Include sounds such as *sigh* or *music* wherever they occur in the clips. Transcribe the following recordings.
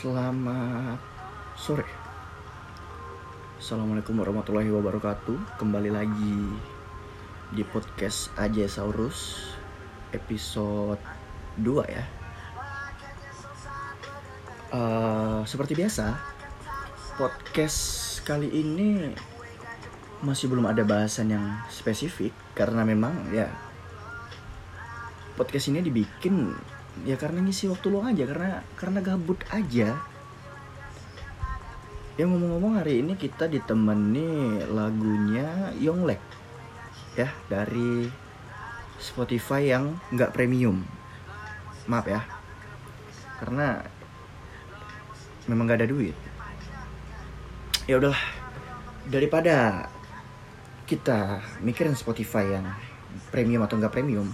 Selamat sore. Assalamualaikum warahmatullahi wabarakatuh. Kembali lagi di podcast Aja Saurus episode 2 ya. Eh, seperti biasa, podcast kali ini masih belum ada bahasan yang spesifik karena memang ya podcast ini dibikin ya karena ngisi waktu luang aja karena karena gabut aja. Ya ngomong-ngomong hari ini kita ditemani lagunya Yonglek ya dari Spotify yang nggak premium. Maaf ya karena memang nggak ada duit. Ya udahlah daripada kita mikirin Spotify yang premium atau nggak premium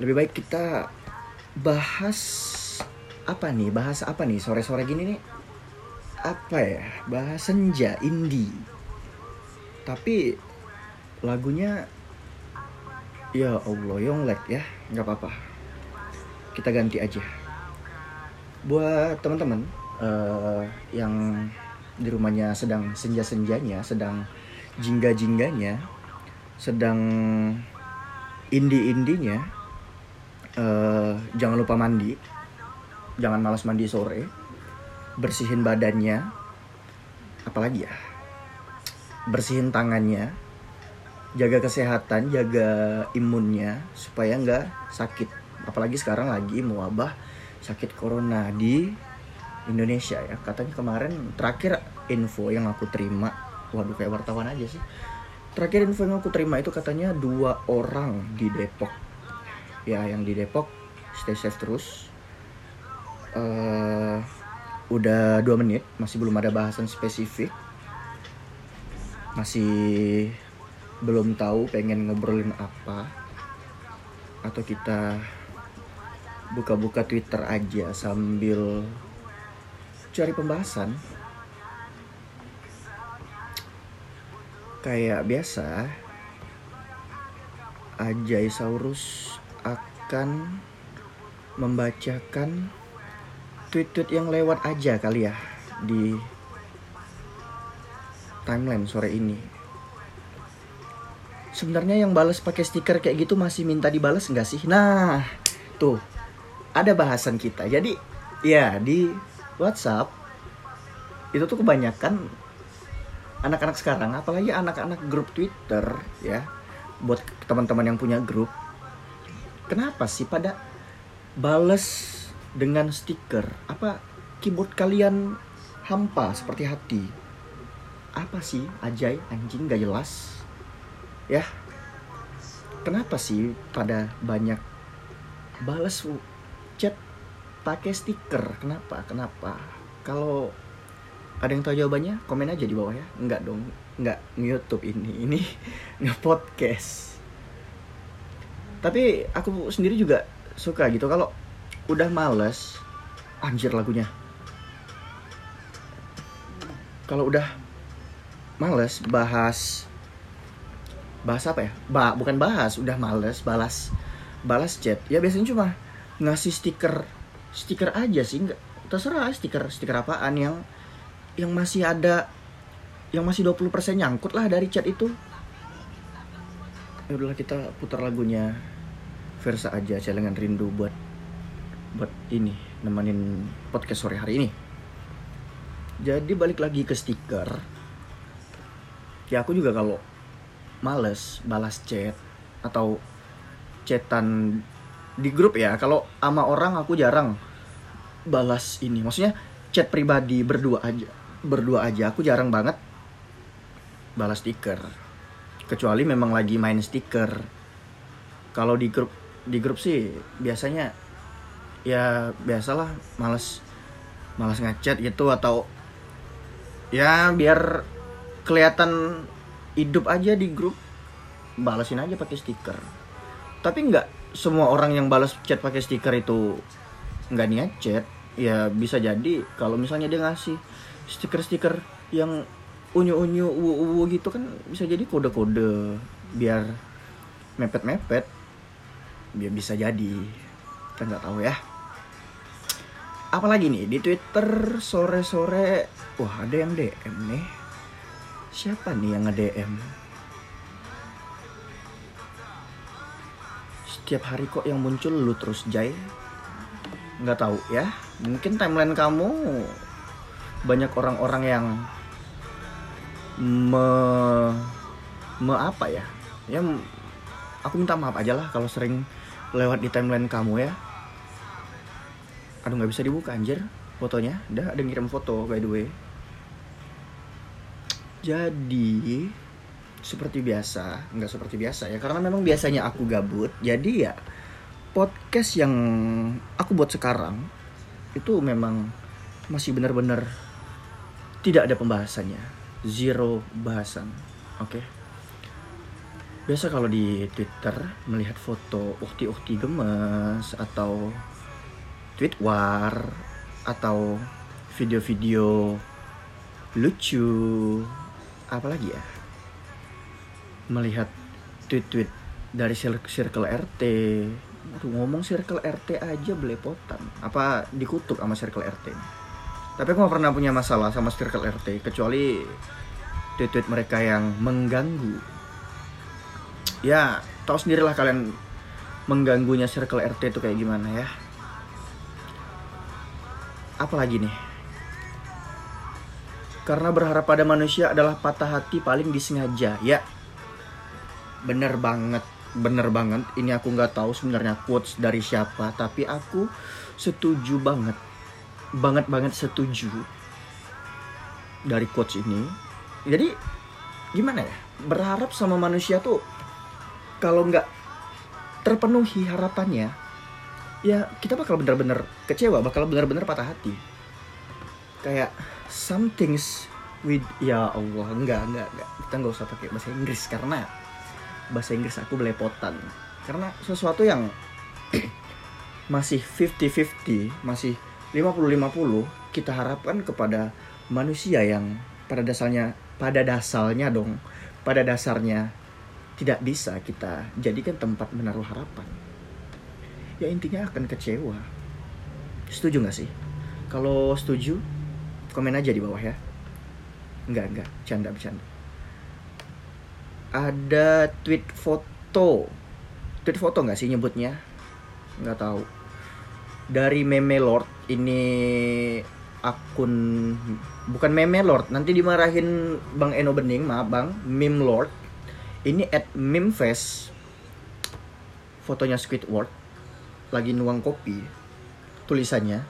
lebih baik kita bahas apa nih? Bahas apa nih? Sore-sore gini nih? Apa ya? Bahas senja indie. Tapi lagunya ya Allah Yonglek ya. Nggak apa-apa. Kita ganti aja. Buat teman-teman eh, yang di rumahnya sedang senja-senjanya sedang jingga-jingganya sedang indie-indinya eh, jangan lupa mandi. Jangan malas mandi sore. Bersihin badannya. Apalagi ya? Bersihin tangannya. Jaga kesehatan jaga imunnya supaya nggak sakit. Apalagi sekarang lagi mewabah sakit corona di Indonesia ya. Katanya kemarin terakhir info yang aku terima waduh kayak wartawan aja sih. Terakhir info yang aku terima itu katanya dua orang di Depok ya yang di Depok stay safe terus. Eh udah dua menit masih belum ada bahasan spesifik. Masih belum tahu pengen ngobrolin apa. Atau kita buka-buka Twitter aja sambil cari pembahasan. Kayak biasa Ajaisaurus akan membacakan tweet-tweet yang lewat aja kali ya di timeline sore ini. Sebenarnya yang balas pakai stiker kayak gitu masih minta dibalas nggak sih? Nah, tuh ada bahasan kita. Jadi ya di WhatsApp itu tuh kebanyakan anak-anak sekarang, apalagi anak-anak grup Twitter ya, buat teman-teman yang punya grup. Kenapa sih pada bales dengan stiker? Apa keyboard kalian hampa seperti hati? Apa sih ajai anjing gak jelas. Ya. Kenapa sih pada banyak balas chat pakai stiker? Kenapa? Kenapa? Kalau ada yang tahu jawabannya komen aja di bawah ya. Enggak dong. Enggak YouTube ini. Ini *laughs* nge podcast tapi aku sendiri juga suka gitu. Kalau udah males anjir lagunya. Kalau udah males bahas bahas apa ya? Ba bukan bahas udah males balas balas chat. Ya biasanya cuma ngasih stiker stiker aja sih. Nggak terserah stiker stiker apaan yang yang masih ada yang masih 20% nyangkut lah dari chat itu ya udahlah kita putar lagunya Versa aja celengan rindu buat buat ini nemenin podcast sore hari ini. Jadi balik lagi ke stiker. Ya aku juga kalau males balas chat atau chatan di grup ya. Kalau sama orang aku jarang balas ini. Maksudnya chat pribadi berdua aja. Berdua aja aku jarang banget balas stiker. Kecuali memang lagi main stiker. Kalau di grup di grup sih biasanya ya biasalah males males ngechat gitu atau ya biar kelihatan hidup aja di grup balasin aja pakai stiker tapi nggak semua orang yang balas chat pakai stiker itu nggak niat chat ya bisa jadi kalau misalnya dia ngasih stiker-stiker yang unyu-unyu uwu-uwu gitu kan bisa jadi kode-kode biar mepet-mepet biar bisa jadi. Kita nggak tahu ya. Apalagi nih di Twitter sore-sore wah ada yang DM nih. Siapa nih yang nge-DM setiap hari kok yang muncul lu terus Jay nggak tahu ya. Mungkin timeline kamu banyak orang-orang yang me me apa ya? Ya aku minta maaf aja lah kalau sering lewat di timeline kamu ya. Aduh nggak bisa dibuka anjir fotonya. Udah ada ngirim foto by the way. Jadi seperti biasa nggak seperti biasa ya karena memang biasanya aku gabut jadi ya podcast yang aku buat sekarang itu memang masih benar-benar tidak ada pembahasannya zero bahasan. Oke. Okay? biasa kalau di twitter melihat foto ukti-ukti gemes atau tweet war atau video-video lucu apalagi ya? Melihat tweet-tweet dari circle RT Aduh ngomong circle RT aja belepotan. Apa dikutuk sama circle RT tapi aku gak pernah punya masalah sama circle RT kecuali tweet-tweet mereka yang mengganggu. Ya tahu sendirilah kalian mengganggunya circle RT itu kayak gimana ya. Apalagi nih? Karena berharap pada manusia adalah patah hati paling disengaja. Ya bener banget. Bener banget. Ini aku nggak tahu sebenarnya quotes dari siapa tapi aku setuju banget banget banget setuju dari quotes ini. Jadi gimana ya? Berharap sama manusia tuh kalau nggak terpenuhi harapannya ya kita bakal bener-bener kecewa bakal bener-bener patah hati. Kayak some things with ya Allah enggak enggak enggak kita nggak usah pakai bahasa Inggris karena bahasa Inggris aku belepotan. Karena sesuatu yang *clears throat* masih 50-50 masih 50-50 kita harapkan kepada manusia yang pada dasarnya pada dasarnya dong pada dasarnya tidak bisa kita jadikan tempat menaruh harapan. Ya intinya akan kecewa. Setuju nggak sih? Kalau setuju komen aja di bawah ya. Nggak nggak. Canda bercanda. Ada tweet foto. Tweet foto nggak sih nyebutnya? Nggak tahu dari meme lord ini akun bukan meme lord nanti dimarahin bang Eno Bening maaf bang meme lord. Ini at memefest. Fotonya Squidward. Lagi nuang kopi. Tulisannya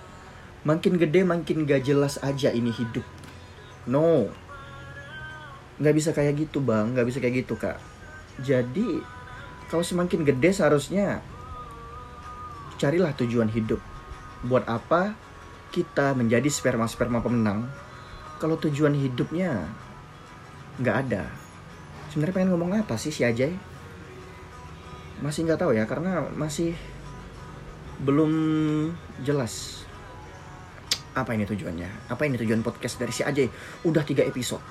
makin gede makin gak jelas aja ini hidup. No. Nggak bisa kayak gitu bang. Nggak bisa kayak gitu kak. Jadi kalau semakin gede seharusnya carilah tujuan hidup buat apa kita menjadi sperma sperma pemenang kalau tujuan hidupnya nggak ada? Sebenarnya pengen ngomong apa sih si Ajay? Masih nggak tahu ya karena masih belum jelas apa ini tujuannya. Apa ini tujuan podcast dari si Ajay? Udah tiga episode.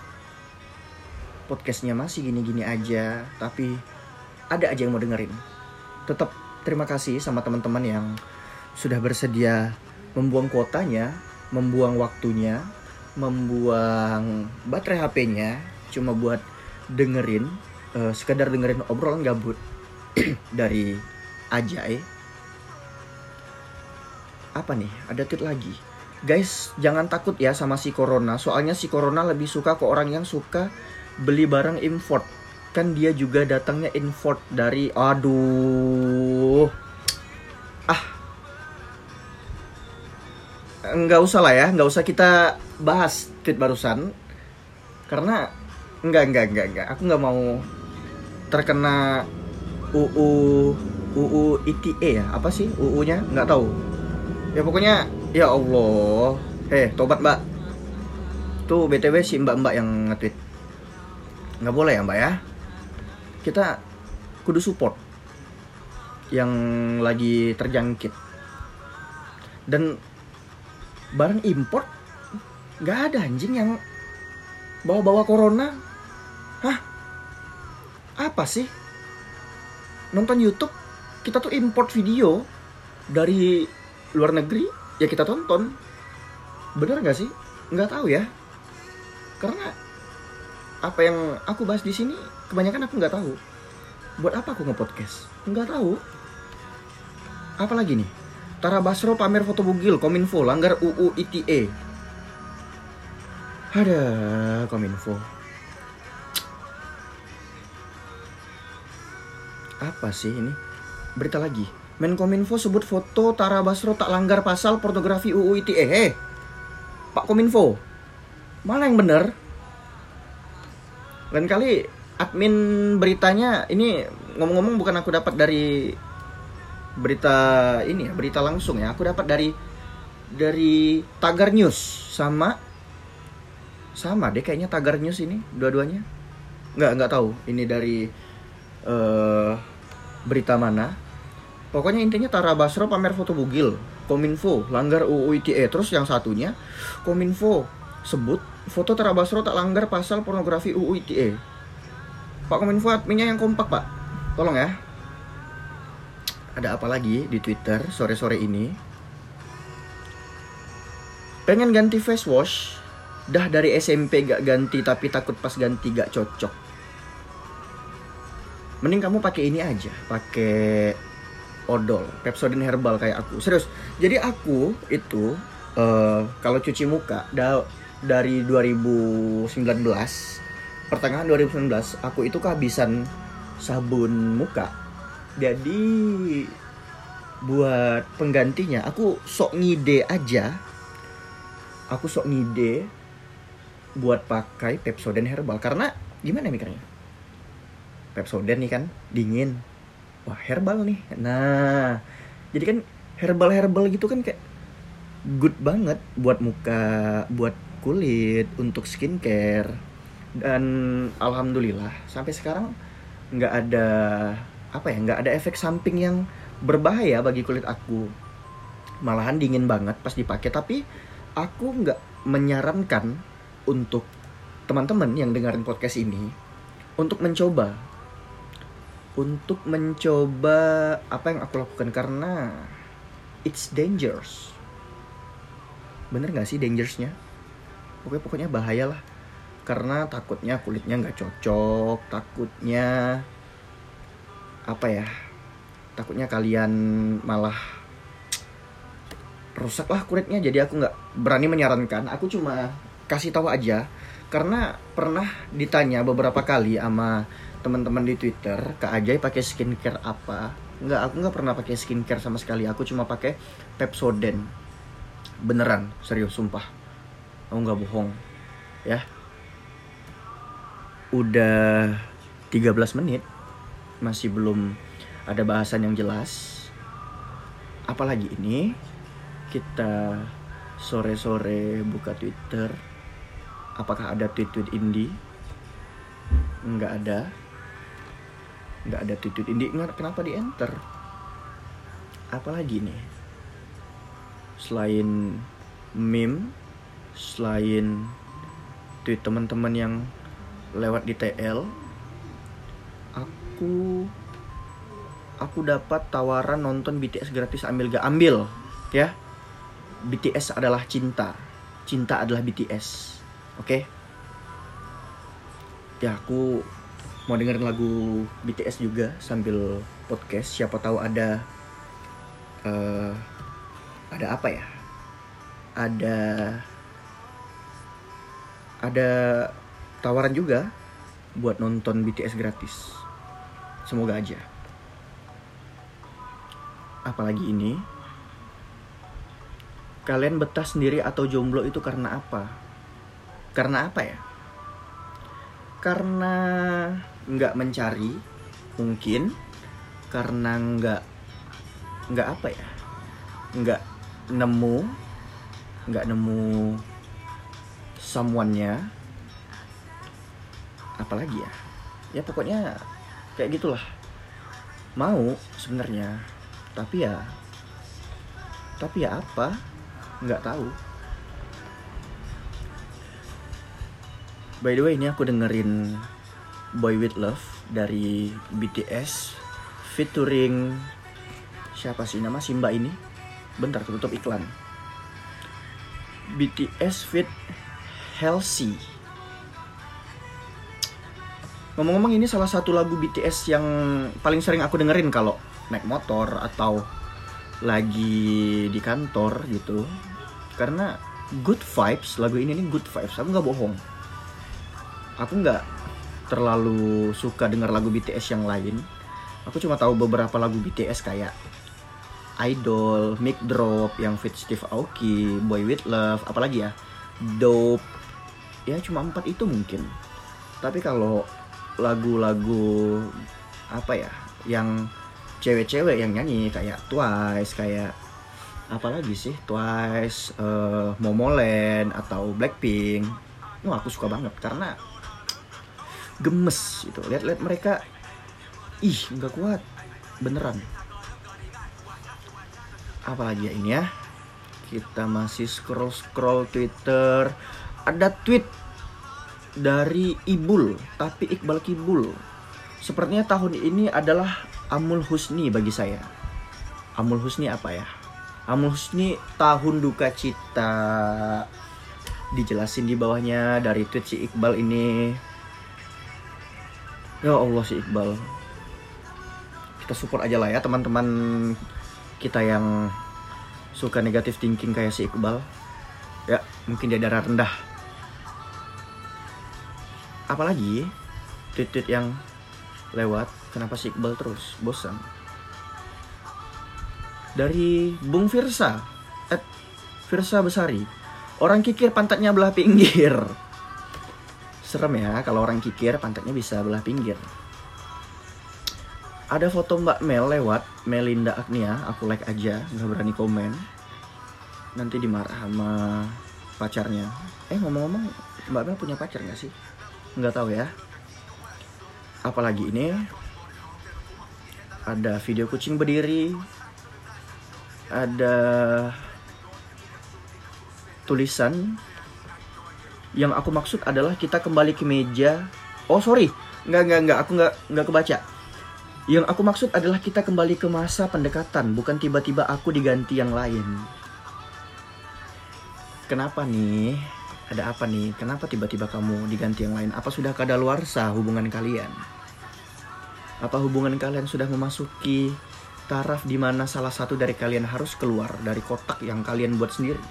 Podcastnya masih gini-gini aja tapi ada aja yang mau dengerin. Tetap terima kasih sama teman-teman yang sudah bersedia membuang kuotanya membuang waktunya membuang baterai HP-nya cuma buat dengerin uh, sekedar dengerin obrolan gabut *clears throat* dari Ajay. Apa nih? Ada tweet lagi. Guys jangan takut ya sama si corona. Soalnya si corona lebih suka ke orang yang suka beli barang import. Kan dia juga datangnya import dari aduh nggak usah lah ya nggak usah kita bahas tweet barusan. Karena nggak nggak nggak nggak. Aku nggak mau terkena UU UU ITE ya? Apa sih UU nya nggak tahu. Ya pokoknya ya Allah. Eh tobat mbak. Tuh btw si mbak mbak yang nge-tweet. Nggak boleh ya mbak ya? Kita kudu support yang lagi terjangkit. Dan barang import? Nggak ada anjing yang bawa-bawa corona. Hah? Apa sih? Nonton YouTube kita tuh import video dari luar negeri ya kita tonton. Bener nggak sih? Nggak tahu ya. Karena apa yang aku bahas di sini kebanyakan aku nggak tahu. Buat apa aku nge-podcast? Nggak tahu. Apalagi nih Tara Basro pamer foto bugil Kominfo langgar UU ITE ada Kominfo. Apa sih ini? Berita lagi. Menkominfo sebut foto Tara Basro tak langgar pasal pornografi UU ITE eh Pak Kominfo mana yang benar? Lain kali admin beritanya ini ngomong-ngomong bukan aku dapat dari berita ini ya berita langsung ya. Aku dapat dari dari Tagar News. Sama sama deh kayaknya Tagar News ini dua-duanya. Nggak nggak tahu ini dari uh, berita mana. Pokoknya intinya Tara Basro pamer foto bugil. Kominfo langgar UU ITE terus yang satunya Kominfo sebut foto Tara Basro tak langgar pasal pornografi UU ITE Pak Kominfo adminnya yang kompak pak. Tolong ya ada apa lagi di Twitter sore-sore ini? Pengen ganti face wash? Dah dari SMP gak ganti tapi takut pas ganti gak cocok. Mending kamu pakai ini aja pakai odol Pepsodent herbal kayak aku. Serius jadi aku itu uh, kalau cuci muka da dari 2019 pertengahan 2019 aku itu kehabisan sabun muka jadi buat penggantinya aku sok ngide aja. Aku sok ngide buat pakai Pepsodent herbal. Karena gimana mikirnya? Pepsodent nih kan dingin. Wah herbal nih. Nah jadi kan herbal herbal gitu kan kayak good banget buat muka buat kulit untuk skincare. Dan alhamdulillah sampai sekarang nggak ada apa ya nggak ada efek samping yang berbahaya bagi kulit aku. Malahan dingin banget pas dipakai tapi aku nggak menyarankan untuk teman-teman yang dengerin podcast ini untuk mencoba. Untuk mencoba apa yang aku lakukan karena it's dangerous. Bener nggak sih dangerousnya? Pokoknya pokoknya bahaya lah. Karena takutnya kulitnya nggak cocok takutnya apa ya takutnya kalian malah rusak. Lah kulitnya jadi aku nggak berani menyarankan. Aku cuma kasih tahu aja. Karena pernah ditanya beberapa kali sama teman-teman di Twitter Kak Ajay pakai skincare apa? Nggak aku nggak pernah pakai skincare sama sekali. Aku cuma pakai Pepsodent. Beneran serius sumpah. Aku nggak bohong ya. Udah 13 menit masih belum ada bahasan yang jelas. Apalagi ini kita sore-sore buka Twitter. Apakah ada tweet-tweet indie? Nggak ada. Nggak ada tweet-tweet indie. Kenapa di enter apalagi nih selain meme selain tweet teman-teman yang lewat di TL aku aku dapat tawaran nonton BTS gratis ambil gak? Ambil ya. BTS adalah cinta. Cinta adalah BTS oke? Okay? ya aku mau dengerin lagu BTS juga sambil podcast. Siapa tahu ada uh, ada apa ya? Ada ada tawaran juga buat nonton BTS gratis. Semoga aja. Apalagi ini, kalian betah sendiri atau jomblo itu karena apa? Karena apa ya? Karena nggak mencari, mungkin karena nggak nggak apa ya? Nggak nemu, nggak nemu someone-nya apalagi ya ya pokoknya kayak gitulah. Mau sebenarnya tapi ya tapi ya apa? Nggak tahu. By the way ini aku dengerin Boy With Love dari BTS featuring siapa sih? Nama Simba ini. Bentar tutup iklan. BTS fit Healthy ngomong-ngomong ini salah satu lagu BTS yang paling sering aku dengerin kalau naik motor atau lagi di kantor gitu. Karena good vibes lagu ini nih good vibes. Aku nggak bohong. Aku nggak terlalu suka dengar lagu BTS yang lain. Aku cuma tahu beberapa lagu BTS kayak Idol, Mic Drop yang fit Steve Aoki, Boy With Love, apalagi ya, Dope, ya cuma empat itu mungkin. Tapi kalau lagu-lagu apa ya, yang cewek-cewek yang nyanyi kayak Twice, kayak apalagi sih? Twice, uh, Momoland atau Blackpink, wah aku suka banget karena gemes gitu. Lihat-lihat mereka, ih nggak kuat, beneran. Apalagi ya ini ya? Kita masih scroll scroll Twitter. Ada tweet dari Ibul tapi Iqbal Kibul. Sepertinya tahun ini adalah Amul Husni bagi saya. Amul Husni apa ya? Amul Husni tahun duka cita. Dijelasin di bawahnya dari tweet si Iqbal ini. Ya Allah si Iqbal. Kita support aja lah ya teman-teman kita yang suka negatif thinking kayak si Iqbal. Ya mungkin dia darah rendah apalagi titik yang lewat kenapa si Iqbal terus? Bosan. Dari Bung Firsa eh Firsa Besari orang kikir pantatnya belah pinggir. Serem ya kalau orang kikir pantatnya bisa belah pinggir. Ada foto Mbak Mel lewat Melinda Agnia aku like aja nggak berani komen. Nanti dimarah sama pacarnya. Eh ngomong-ngomong Mbak Mel punya pacar nggak sih nggak tahu ya. Apalagi ini ada video kucing berdiri ada tulisan yang aku maksud adalah kita kembali ke meja. Oh sorry. Nggak nggak nggak. Aku nggak nggak kebaca. Yang aku maksud adalah kita kembali ke masa pendekatan, bukan tiba-tiba aku diganti yang lain. Kenapa nih? Ada apa nih? Kenapa tiba-tiba kamu diganti yang lain? Apa sudah kadaluarsa hubungan kalian? Apa hubungan kalian sudah memasuki taraf di mana salah satu dari kalian harus keluar dari kotak yang kalian buat sendiri?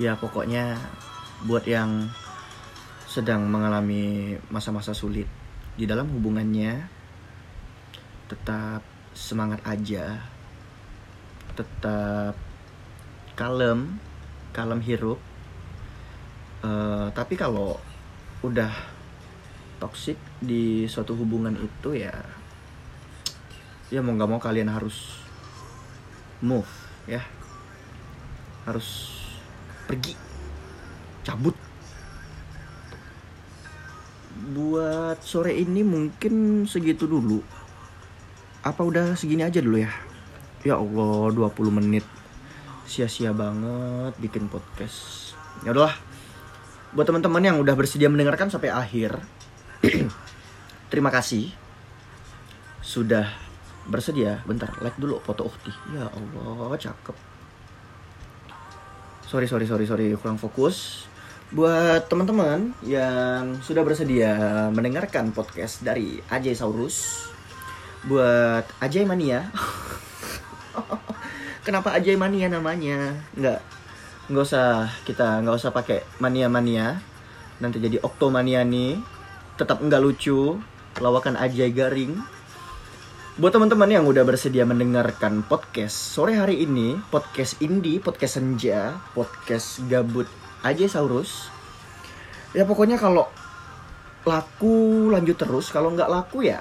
Ya pokoknya buat yang sedang mengalami masa-masa sulit di dalam hubungannya tetap semangat aja tetap kalem kalem hirup uh, tapi kalau udah toxic di suatu hubungan itu ya ya mau nggak mau kalian harus move ya harus pergi cabut buat sore ini mungkin segitu dulu. Apa udah segini aja dulu ya? Ya Allah, 20 menit. Sia-sia banget bikin podcast. Ya udahlah. Buat teman-teman yang udah bersedia mendengarkan sampai akhir. *clears throat* terima kasih. Sudah bersedia. Bentar, like dulu foto Ukti. Ya Allah, cakep. Sorry, sorry, sorry, sorry, kurang fokus buat teman-teman yang sudah bersedia mendengarkan podcast dari Ajay Saurus buat Ajay Mania *laughs* kenapa Ajay Mania namanya? Nggak. Nggak usah kita nggak usah pakai mania mania nanti jadi oktomania nih tetap nggak lucu. Lawakan Ajay garing. Buat teman-teman yang udah bersedia mendengarkan podcast sore hari ini podcast indie podcast senja podcast gabut aja Saurus. Ya pokoknya kalau laku lanjut terus. Kalau nggak laku ya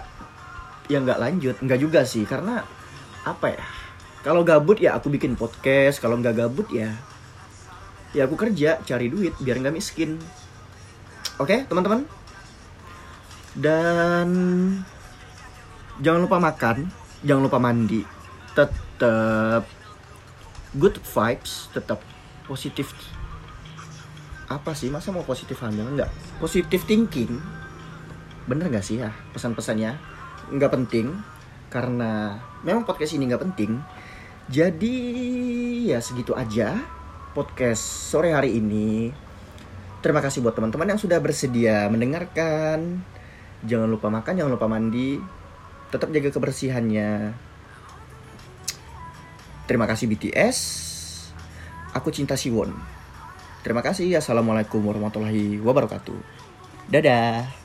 ya nggak lanjut. Nggak juga sih karena apa ya kalau gabut ya aku bikin podcast. Kalau nggak gabut ya ya aku kerja cari duit biar nggak miskin. Oke teman-teman? Dan jangan lupa makan jangan lupa mandi. Tetap good vibes tetap positif. Apa sih? Masa mau positif hamil enggak positif thinking. Bener nggak sih ya pesan-pesannya? Nggak penting karena memang podcast ini nggak penting Jadi ya segitu aja podcast sore hari ini. Terima kasih buat teman-teman yang sudah bersedia mendengarkan. Jangan lupa makan, jangan lupa mandi. Tetap jaga kebersihannya. Terima kasih BTS. Aku cinta Siwon. Terima kasih. Assalamualaikum warahmatullahi wabarakatuh. Dadah.